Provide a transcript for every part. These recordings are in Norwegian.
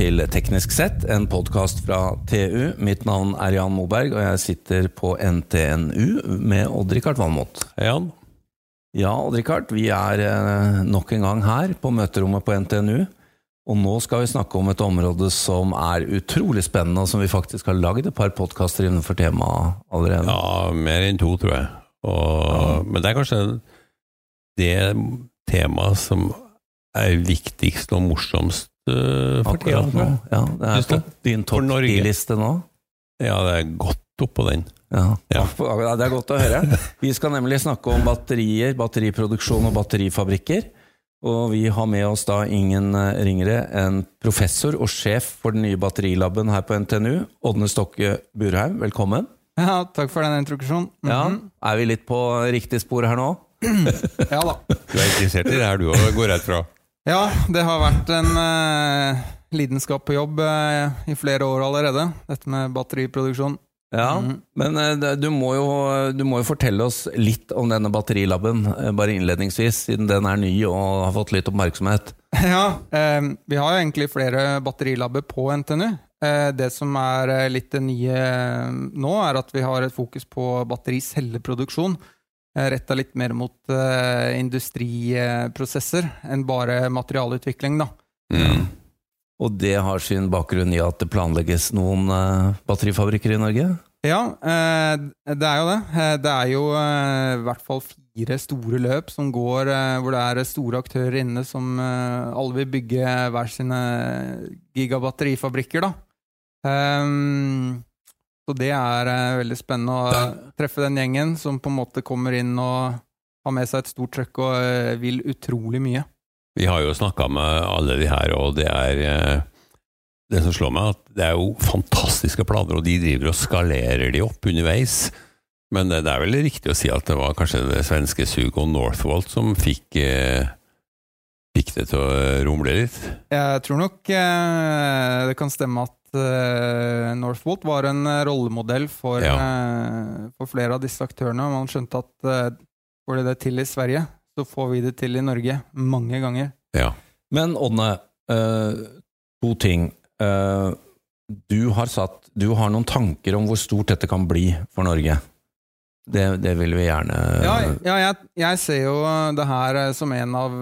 til Teknisk sett, en podkast fra TU. Mitt navn er Jan Moberg, og jeg sitter på NTNU med Odd-Rikard Valmot. Hei, Jan. Ja, Odd-Rikard, vi er eh, nok en gang her på møterommet på NTNU. Og nå skal vi snakke om et område som er utrolig spennende, og som vi faktisk har lagd et par podkaster innenfor temaet allerede. Ja, mer enn to, tror jeg. Og, Men det er kanskje det temaet som er viktigst og morsomst uh, for tida. Akkurat nå. Ja, det er på din topp. 10-liste nå. Ja, det er godt oppå den. Ja. Ja. ja, Det er godt å høre. Vi skal nemlig snakke om batterier, batteriproduksjon og batterifabrikker. Og vi har med oss da ingen eh, ringere enn professor og sjef for den nye batterilaben her på NTNU, Ådne Stokke Burheim. Velkommen. Ja, takk for den introduksjonen. Ja, Mhm. Er vi litt på riktig spor her nå? ja da. Du er interessert i det her, du òg, går rett fra. Ja, det har vært en uh, lidenskap på jobb uh, i flere år allerede, dette med batteriproduksjon. Ja, mm. Men uh, du må, jo, du må jo fortelle oss litt om denne batterilaben, bare innledningsvis, siden den er ny og har fått litt oppmerksomhet. Ja, vi har jo egentlig flere batterilabber på NTNU. Det som er litt det nye nå, er at vi har et fokus på battericelleproduksjon. Eh, Retta litt mer mot uh, industriprosesser enn bare materialutvikling, da. Mm. Og det har sin bakgrunn i at det planlegges noen uh, batterifabrikker i Norge? Ja, uh, det er jo det. Det er jo i hvert fall fire store løp som går, hvor det er store aktører inne som alle vil bygge hver sine gigabatterifabrikker, da. Ehm, Så det er eh, veldig spennende å treffe den gjengen som på en måte kommer inn og har med seg et stort trøkk og eh, vil utrolig mye. Vi har jo snakka med alle de her, og det er eh, Det som slår meg, at det er jo fantastiske planer, og de driver og skalerer de opp underveis. Men det er vel riktig å si at det var kanskje det svenske Sugo Northvolt som fikk eh, Fikk det til å rumle litt? Jeg tror nok eh, det kan stemme at eh, Northvolt var en eh, rollemodell for, eh, for flere av disse aktørene. Man skjønte at uh, får de det til i Sverige, så får vi det til i Norge mange ganger. Ja. Men Ådne, uh, to ting. Eh, du, har satt, du har noen tanker om hvor stort dette kan bli for Norge. Det, det vil vi gjerne Ja, ja jeg, jeg ser jo det her som en av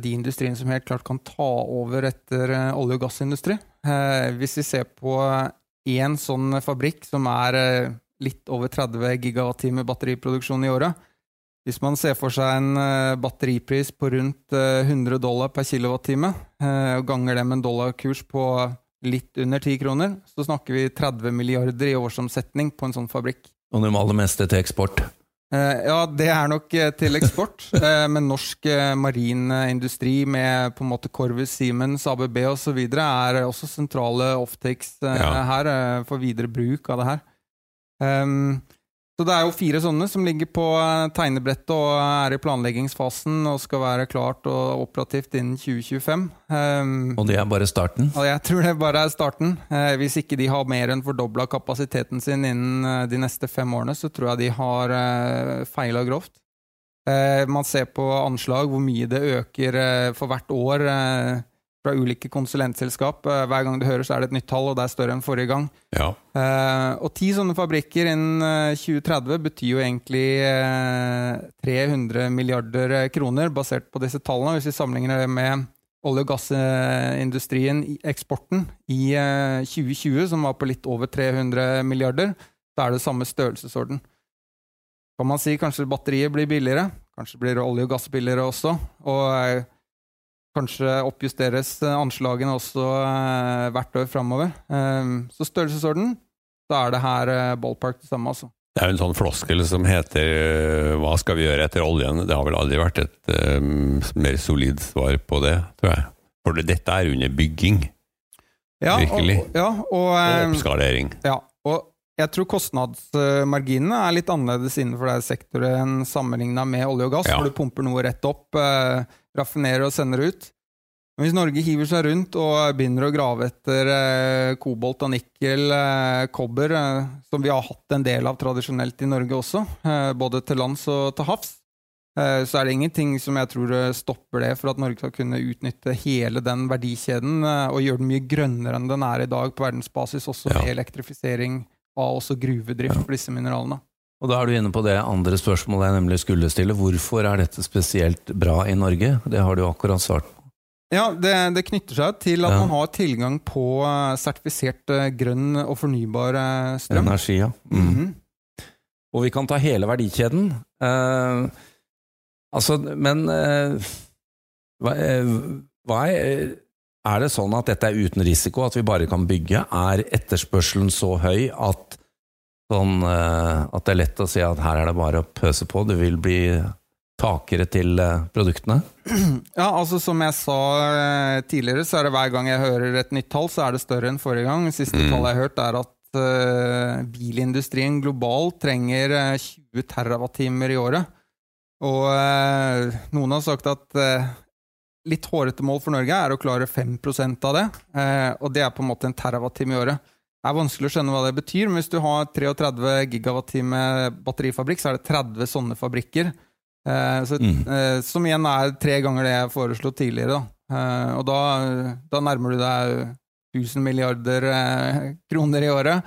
de industriene som helt klart kan ta over etter olje- og gassindustri. Eh, Hvis vi ser på én sånn fabrikk som er eh, litt over 30 gigawattimer batteriproduksjon i året Hvis man ser for seg en eh, batteripris på rundt eh, 100 dollar per kilowattime, og ganger det med en dollarkurs på litt under 10 kroner, så snakker vi 30 milliarder i årsomsetning på en sånn fabrikk. Og det aller meste til eksport. Eh, Ja, det er nok eh, til eksport, eh, men norsk marin industri med på en måte Corvus, Siemens, ABB osv. er også sentrale offtakes Ja. her for videre bruk av det her. Ehm, så det er jo fire sånne som ligger på eh, tegnebrettet og er i planleggingsfasen og skal være klart og operativt innen 2025. Um, Og det er bare starten. og jeg tror det bare er starten. Uh, hvis ikke de har mer enn fordobla kapasiteten sin innen uh, de neste fem årene, så tror jeg de har uh, feila grovt. Uh, man ser på anslag hvor mye det øker for hvert år eh, fra ulike konsulentselskap. Eh, hver gang du hører, så er det et nytt tall, og det er større enn forrige gang. ja. Eh, og ti sånne fabrikker innen eh, 2030 betyr jo egentlig eh, 300 milliarder eh, kroner, basert på disse tallene. Hvis vi sammenligner det med olje- og gassindustrien, eksporten, i eh, 2020, som var på litt over 300 milliarder, da er det samme størrelsesorden. Kan man si kanskje batteriet blir billigere, kanskje blir olje og gass billigere også, og eh, kanskje oppjusteres anslagene også eh, hvert år framover. Eh, så størrelsesorden, da er det her eh, ballpark det samme, altså. Det er jo en sånn floskel som heter 'hva skal vi gjøre etter oljen'? Det har vel aldri vært et um, mer solid svar på det, tror jeg. For det- dette er under bygging Ja, Virkelig. Og, ja, og, og oppskalering. ja, og jeg tror kostnadsmarginene er litt annerledes innenfor denne sektoren sammenligna med olje og gass, Ja. hvor du pumper noe rett opp, eh, raffinerer og sender ut. Men hvis Norge hiver seg rundt og begynner å grave etter eh, kobolt og nikkel, eh, kobber, eh, som vi har hatt en del av tradisjonelt i Norge også, eh, både til lands og til havs, Eh, så er det ingenting som jeg tror eh, stopper det for at Norge skal kunne utnytte hele den verdikjeden og gjøre den mye grønnere enn den er i dag på verdensbasis, også Ja. elektrifisering av også gruvedrift for disse mineralene. Og da er du inne på det andre spørsmålet jeg nemlig skulle stille. Hvorfor er dette spesielt bra i Norge? Det har du akkurat svart på. Ja, det, det knytter seg til at Ja. man har tilgang på eh, sertifisert eh, grønn og fornybar eh, strøm. Energi, ja. Mm. Mhm. Og vi kan ta hele verdikjeden. Eh, altså, men eh, hva, eh, hva er, er det sånn at dette er uten risiko, at vi bare kan bygge? Er etterspørselen så høy at, sånn, eh, at det er lett å si at her er det bare å pøse på, det vil bli takere til eh, produktene? Ja, altså Som jeg sa eh, tidligere, så er det hver gang jeg hører et nytt tall, så er det større enn forrige gang. Siste Mm. tallet jeg har hørt, er at bilindustrien globalt trenger eh, 20 terawattimer i året. Og noen har sagt at litt hårete mål for Norge er å klare 5% av det. eh, og det er på en måte en terawattime i året. Det er vanskelig å skjønne hva det betyr, men hvis du har 33 gigawattime batterifabrikk, så er det 30 sånne fabrikker. Eh, så, Mm. eh, som igjen er tre ganger det jeg foreslo tidligere. Da. Eh, og da, da nærmer du deg 1000 milliarder kroner i året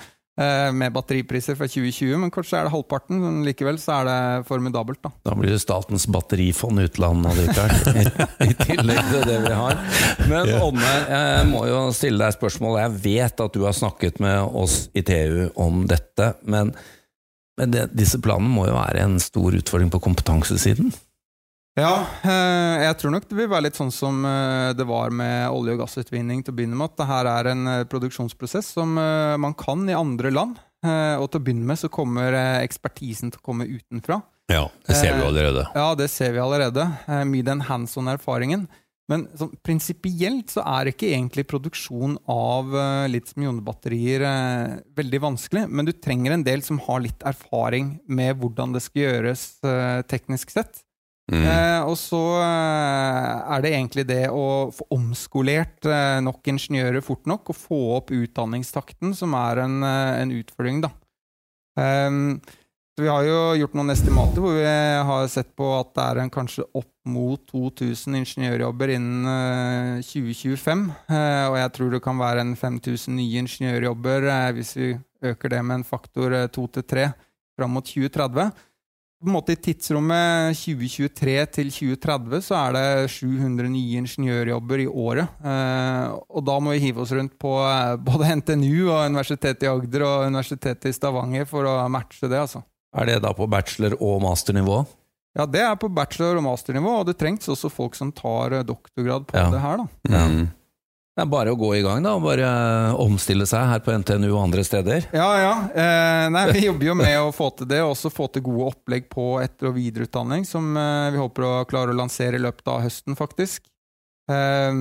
med batteripriser fra 2020, men kanskje er det halvparten, men likevel så er det formidabelt. da. Da blir det Statens batterifond utland og i, i tillegg til det vi har. Men Ånne, jeg må jo stille deg spørsmål. Jeg vet at du har snakket med oss i TU om dette, men, men det, disse planene må jo være en stor utfordring på kompetansesiden? Ja, eh, jeg tror nok det vil være litt sånn som eh, det var med olje- og gassutvinning til å begynne med, at det her er en eh, produksjonsprosess som man kan i andre land. Og til å begynne med så kommer ekspertisen til å komme utenfra. Ja, det ser vi allerede. Ja, det ser vi allerede. Mye den hands on-erfaringen. Men sånn, prinsipielt så er ikke egentlig produksjon av litium-ionebatterier eh, veldig vanskelig, men du trenger en del som har litt erfaring med hvordan det skal gjøres teknisk sett. Mm. Eh, og så eh, er det egentlig det å få omskolert eh, nok ingeniører fort nok, og få opp utdanningstakten, som er en, eh, en utfordring, da. Ehm, vi har jo gjort noen estimater hvor vi har sett på at det er en kanskje opp mot 2000 ingeniørjobber innen eh, 2025. Eh, og jeg tror det kan være en 5000 nye ingeniørjobber hvis vi øker det med en faktor eh, to til tre fram mot 2030 på en måte I tidsrommet 2023 til 2030 så er det 700 nye ingeniørjobber i året. Eh, og da må vi hive oss rundt på eh, både NTNU og Universitetet i Agder og Universitetet i Stavanger for å matche det. altså. Er det da på bachelor- og masternivå? Ja, Det er på bachelor- og masternivå, og det trengs også folk som tar eh, doktorgrad på Ja. det her. da. Mm. Det er bare å gå i gang, da. og Bare omstille seg her på NTNU og andre steder. Ja, ja. Eh, nei, vi jobber jo med å få til det, og også få til gode opplegg på etter- og videreutdanning, som eh, vi håper å klare å lansere i løpet av høsten, faktisk. Eh,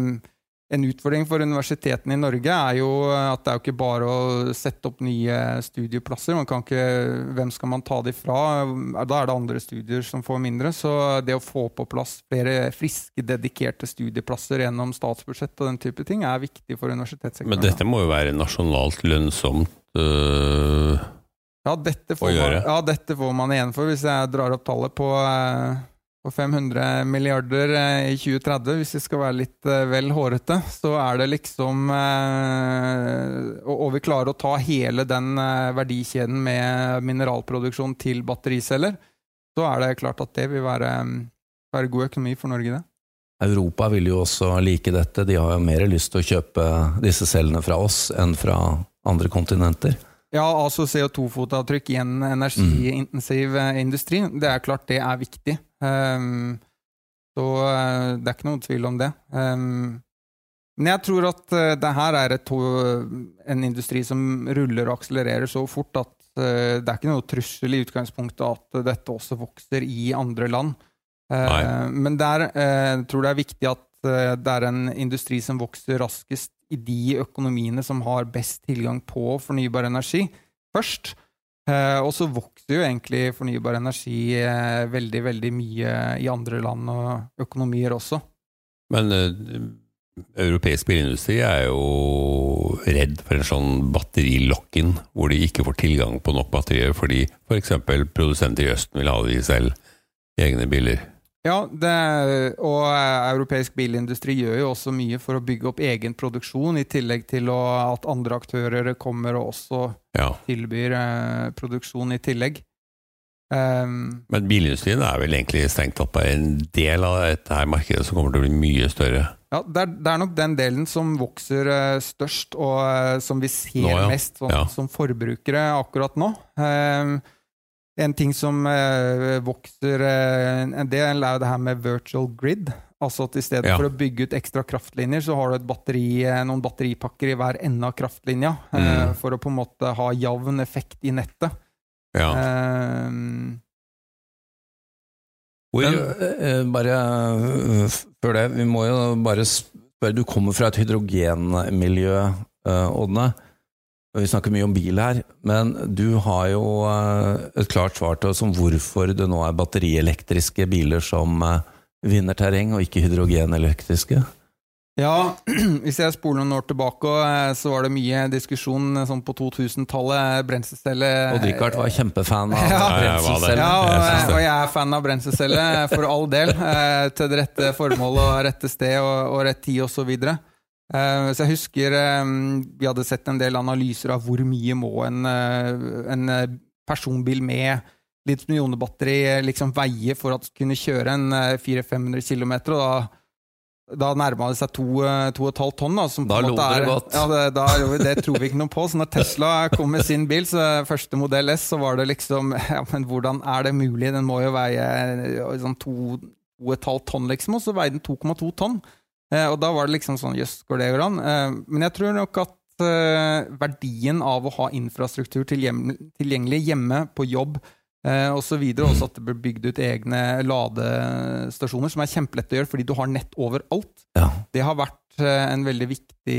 en utfordring for universitetene i Norge er jo at det er jo ikke bare å sette opp nye studieplasser. Man kan ikke, hvem skal man ta de fra? Da er det andre studier som får mindre. Så det å få på plass flere friske, dedikerte studieplasser gjennom statsbudsjett og den type ting er viktig for universitetssektoren. Men dette må jo være nasjonalt lønnsomt. øh, Ja dette, får man, ja, dette får man igjen for hvis jeg drar opp tallet på, eh, på 500 milliarder eh, i 2030. Hvis vi skal være litt eh, vel hårete, så er det liksom eh, og, og vi klarer å ta hele den eh, verdikjeden med mineralproduksjon til battericeller, så er det klart at det vil være, være god økonomi for Norge, det. Europa vil jo også like dette. De har jo mer lyst til å kjøpe disse cellene fra oss enn fra andre kontinenter. Ja, altså CO2-fotavtrykk i en energiintensiv eh, industri. Det er klart det er viktig. Ehm, så eh, det er ikke noen tvil om det. Um, men jeg tror at eh, det her er et, en industri som ruller og akselererer så fort at eh, det er ikke noe trussel i utgangspunktet at dette også vokser i andre land. Eh, Nei. men der eh, tror jeg det er viktig at det er en industri som vokser raskest i de økonomiene som har best tilgang på fornybar energi, først. Eh, og så vokser jo egentlig fornybar energi eh, veldig, veldig mye i andre land og økonomier også. Men øh, europeisk bilindustri er jo redd for en sånn batterilock-in, hvor de ikke får tilgang på nok batterier fordi f.eks. produsenter i Østen vil ha de selv egne biler. Ja, det, og eh, europeisk bilindustri gjør jo også mye for å bygge opp egen produksjon, i tillegg til å, at andre aktører kommer og også Ja. tilbyr eh, produksjon i tillegg. Um, Men bilindustrien er vel egentlig strengt tatt bare en del av dette her markedet som kommer til å bli mye større. ja, det er, det er nok den delen som vokser eh, størst, og eh, som vi ser Nå, ja. mest sånn, Ja. som forbrukere akkurat nå. Um, en ting som eh, vokser eh, en del, er jo det her med virtual grid. Altså at I stedet Ja. for å bygge ut ekstra kraftlinjer, så har du et batteri, eh, noen batteripakker i hver ende av kraftlinja. eh, Mm. For å på en måte ha jevn effekt i nettet. Ja. Um, Hvor, Men eh, bare eh, før det, vi må jo bare spørre Du kommer fra et hydrogenmiljø, eh, Ådne. Og Vi snakker mye om bil her, men du har jo eh, et klart svar til oss om hvorfor det nå er batterielektriske biler som eh, vinner terreng, og ikke hydrogenelektriske. Ja, hvis jeg spoler noen år tilbake, eh, så var det mye diskusjon sånn på 2000-tallet. Brenselcelle Og Richard var kjempefan av Ja. Brenselceller. Ja, og, og jeg er fan av brenselcelle, for all del. Til det rette formål og rette sted og, og rett tid osv. Så, videre. Eh, så jeg husker eh, vi hadde sett en del analyser av hvor mye må en, eh, en eh, personbil med litium-ionebatteri eh, liksom veie for at kunne kjøre en eh, 400-500 km. Og da da nærma det seg to, eh, to og et halvt tonn. Da, som Da måte er- godt. Ja, det, da, det tror vi ikke noe på. Så når Tesla kom med sin bil, så første modell S, så var det liksom Ja, men hvordan er det mulig? Den må jo veie eh, sånn to, to og et halvt tonn, liksom. Og så veide den 2,2 tonn. Eh, og da var det liksom sånn Jøss, går det går an? Eh, men jeg tror nok at eh, verdien av å ha infrastruktur tilgjengelig hjemme, på jobb eh, og så videre, også at det blir bygd ut egne ladestasjoner, som er kjempelett å gjøre fordi du har nett overalt. Ja. Det har vært en veldig viktig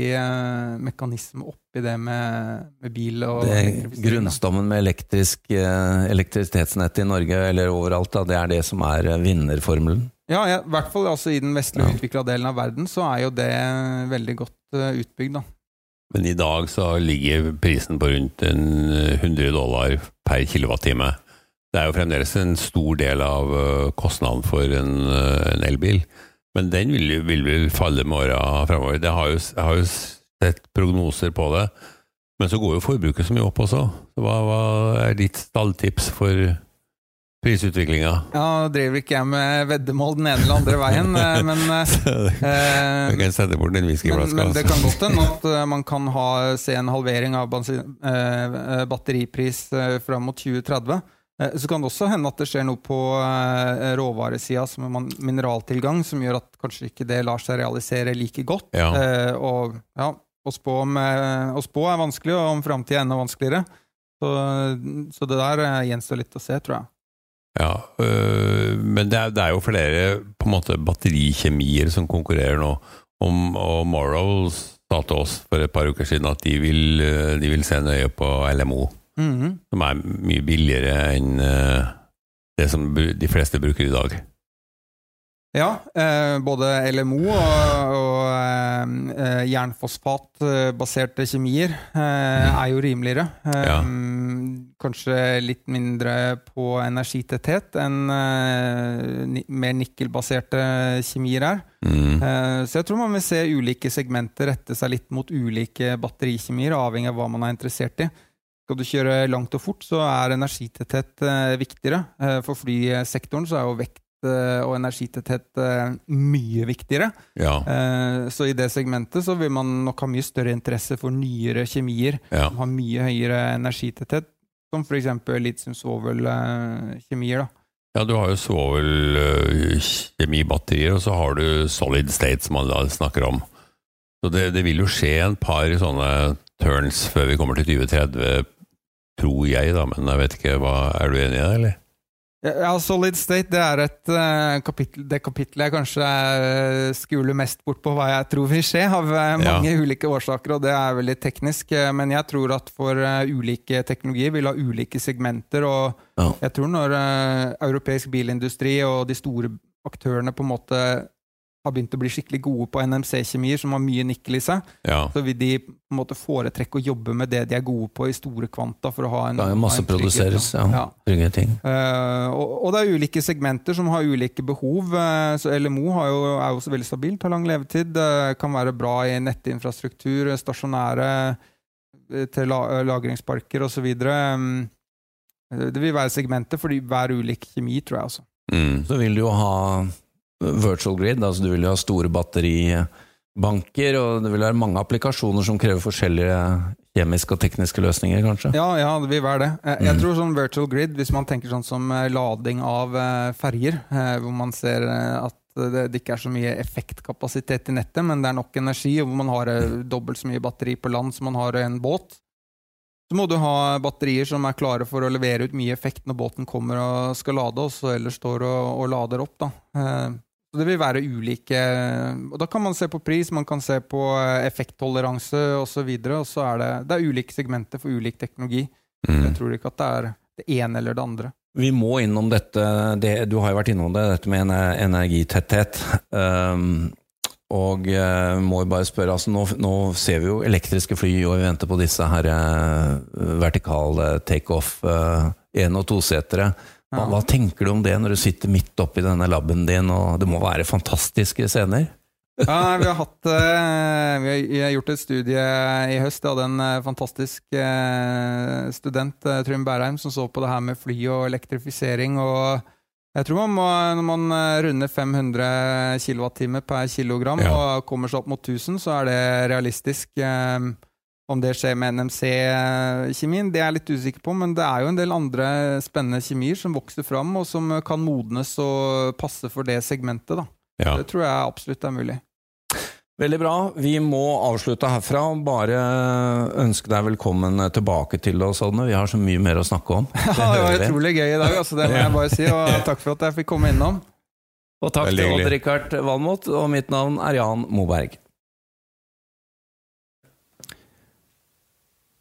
mekanisme oppi det med, med bil og Det er grunnstammen med elektrisk, elektrisitetsnett i Norge, eller overalt, da, det er det som er vinnerformelen. Ja, i hvert fall altså, i den vestlig utvikla delen av verden, så er jo det veldig godt uh, utbygd. da. Men i dag så ligger prisen på rundt 100 dollar per kilowattime. Det er jo fremdeles en stor del av øh, kostnaden for en, en elbil. Men den vil, vil vel falle med åra fremover. Det har jo, jeg har jo sett prognoser på det. Men så går jo forbruket så mye opp også. Hva, hva er ditt stalltips for prisutviklinga? Ja, Nå driver ikke jeg med veddemål den ene eller andre veien, eh, men Du kan sette bort den whiskyflaska. men det altså. kan godt hende at eh, man kan ha, se en halvering av eh, eh, batteripris eh, fram mot 2030. Eh, så kan det også hende at det skjer noe på eh, råvaresida, som er mineraltilgang, som gjør at kanskje ikke det lar seg realisere like godt. Ja. Eh, og ja, å spå, om, eh, å spå er vanskelig, og om framtida er enda vanskeligere. Så, så det der eh, gjenstår litt å se, tror jeg. Ja, øh, men det er, det er jo flere på en måte batterikjemier som konkurrerer nå. Om, og Morrow sa til oss for et par uker siden at de vil, øh, de vil se nøye på LMO, Mhm. som er mye billigere enn øh, det som de fleste bruker i dag. Ja, eh, både LMO og, og eh, jernfosfatbaserte kjemier eh, er jo rimeligere. Ja. Kanskje litt mindre på energitetthet enn uh, mer nikkelbaserte kjemier er. Mm. Uh, så jeg tror man vil se ulike segmenter rette seg litt mot ulike batterikjemier, avhengig av hva man er interessert i. Skal du kjøre langt og fort, så er energitetthet uh, viktigere. For flysektoren så er jo vekt og energitetthet mye viktigere. Ja, så i det segmentet så vil man nok ha mye større interesse for nyere kjemier ja. som har mye høyere energitetthet, som f.eks. litium-svovel-kjemier. da. ja, du har jo svovelkjemibatterier, og så har du solid state, som alle snakker om. Så det, det vil jo skje en par sånne turns før vi kommer til 2030, tror jeg, da, men jeg vet ikke, hva, er du enig i det, eller? Ja, Solid State det er et uh, kapittel, det kapitlet jeg kanskje uh, skuler mest bort på hva jeg tror vil skje, av eh, mange ulike årsaker, og det er veldig teknisk. eh, men jeg tror at for eh, ulike teknologier vil ha ulike segmenter, og Ja. jeg tror når eh, europeisk bilindustri og de store aktørene på en måte har begynt å bli skikkelig gode på NMC-kjemier, som har mye nikkel i seg, Ja. så vil de på en måte foretrekke å jobbe med det de er gode på i store kvanta. for å ha en, Det er jo masse en masseproduseres, trygghet, ja. Ting. Uh, og, og det er ulike segmenter som har ulike behov. Uh, så LMO har jo, er jo også veldig stabilt, har lang levetid. Det kan være bra i nettinfrastruktur, stasjonære til la, lagringsparker osv. Um, det vil være segmenter for hver ulik kjemi, tror jeg også. Mm. Så vil du jo ha virtual grid, altså du vil jo ha store batteribanker, og det vil være mange applikasjoner som krever forskjellige kjemiske og tekniske løsninger, kanskje. Ja, ja, det vil være det. Jeg, Mm. tror sånn virtual grid, hvis man tenker sånn som eh, lading av eh, ferger, eh, hvor man ser at det, ikke er så mye effektkapasitet i nettet, men det er nok energi, og hvor man har dobbelt så mye batteri på land som man har i en båt, så må du ha batterier som er klare for å levere ut mye effekt når båten kommer og skal lade, og så ellers står og, og lader opp. Da. Så det vil være ulike Og da kan man se på pris, man kan se på eh, effekttoleranse osv. Og, så er det, det er ulike segmenter for ulik teknologi. Mm. Jeg tror ikke at det er det ene eller det andre. Vi må innom dette, det, du har jo vært innom det, dette med energitetthet. Um, og uh, må jo bare spørre, altså nå, nå ser vi jo elektriske fly, og vi venter på disse her uh, vertikale takeoff uh, én- og tosetere. Hva, Ja. hva tenker du om det når du sitter midt oppi denne laben din, og det må være fantastiske scener? Ja, vi, har hatt, eh, vi, har, gjort et studie i høst. Jeg hadde en eh, fantastisk eh, student, Trym Bærheim, som så på det her med fly og elektrifisering. og jeg tror man må, Når man runder 500 kWt per kilogram Ja. og kommer seg opp mot 1000, så er det realistisk. Om det skjer med NMC-kjemien, det er jeg litt usikker på, men det er jo en del andre spennende kjemier som vokser fram, og som kan modnes og passe for det segmentet. da. Ja. Det tror jeg absolutt er mulig. Veldig bra. Vi må avslutte herfra. Bare ønske deg velkommen tilbake til oss, Odne. Vi har så mye mer å snakke om. Ja, det var utrolig gøy i dag, altså, det må jeg bare si. Og takk for at jeg fikk komme innom. Og takk Veldig til. Odd-Rikard Valmot, og mitt navn er Jan Moberg.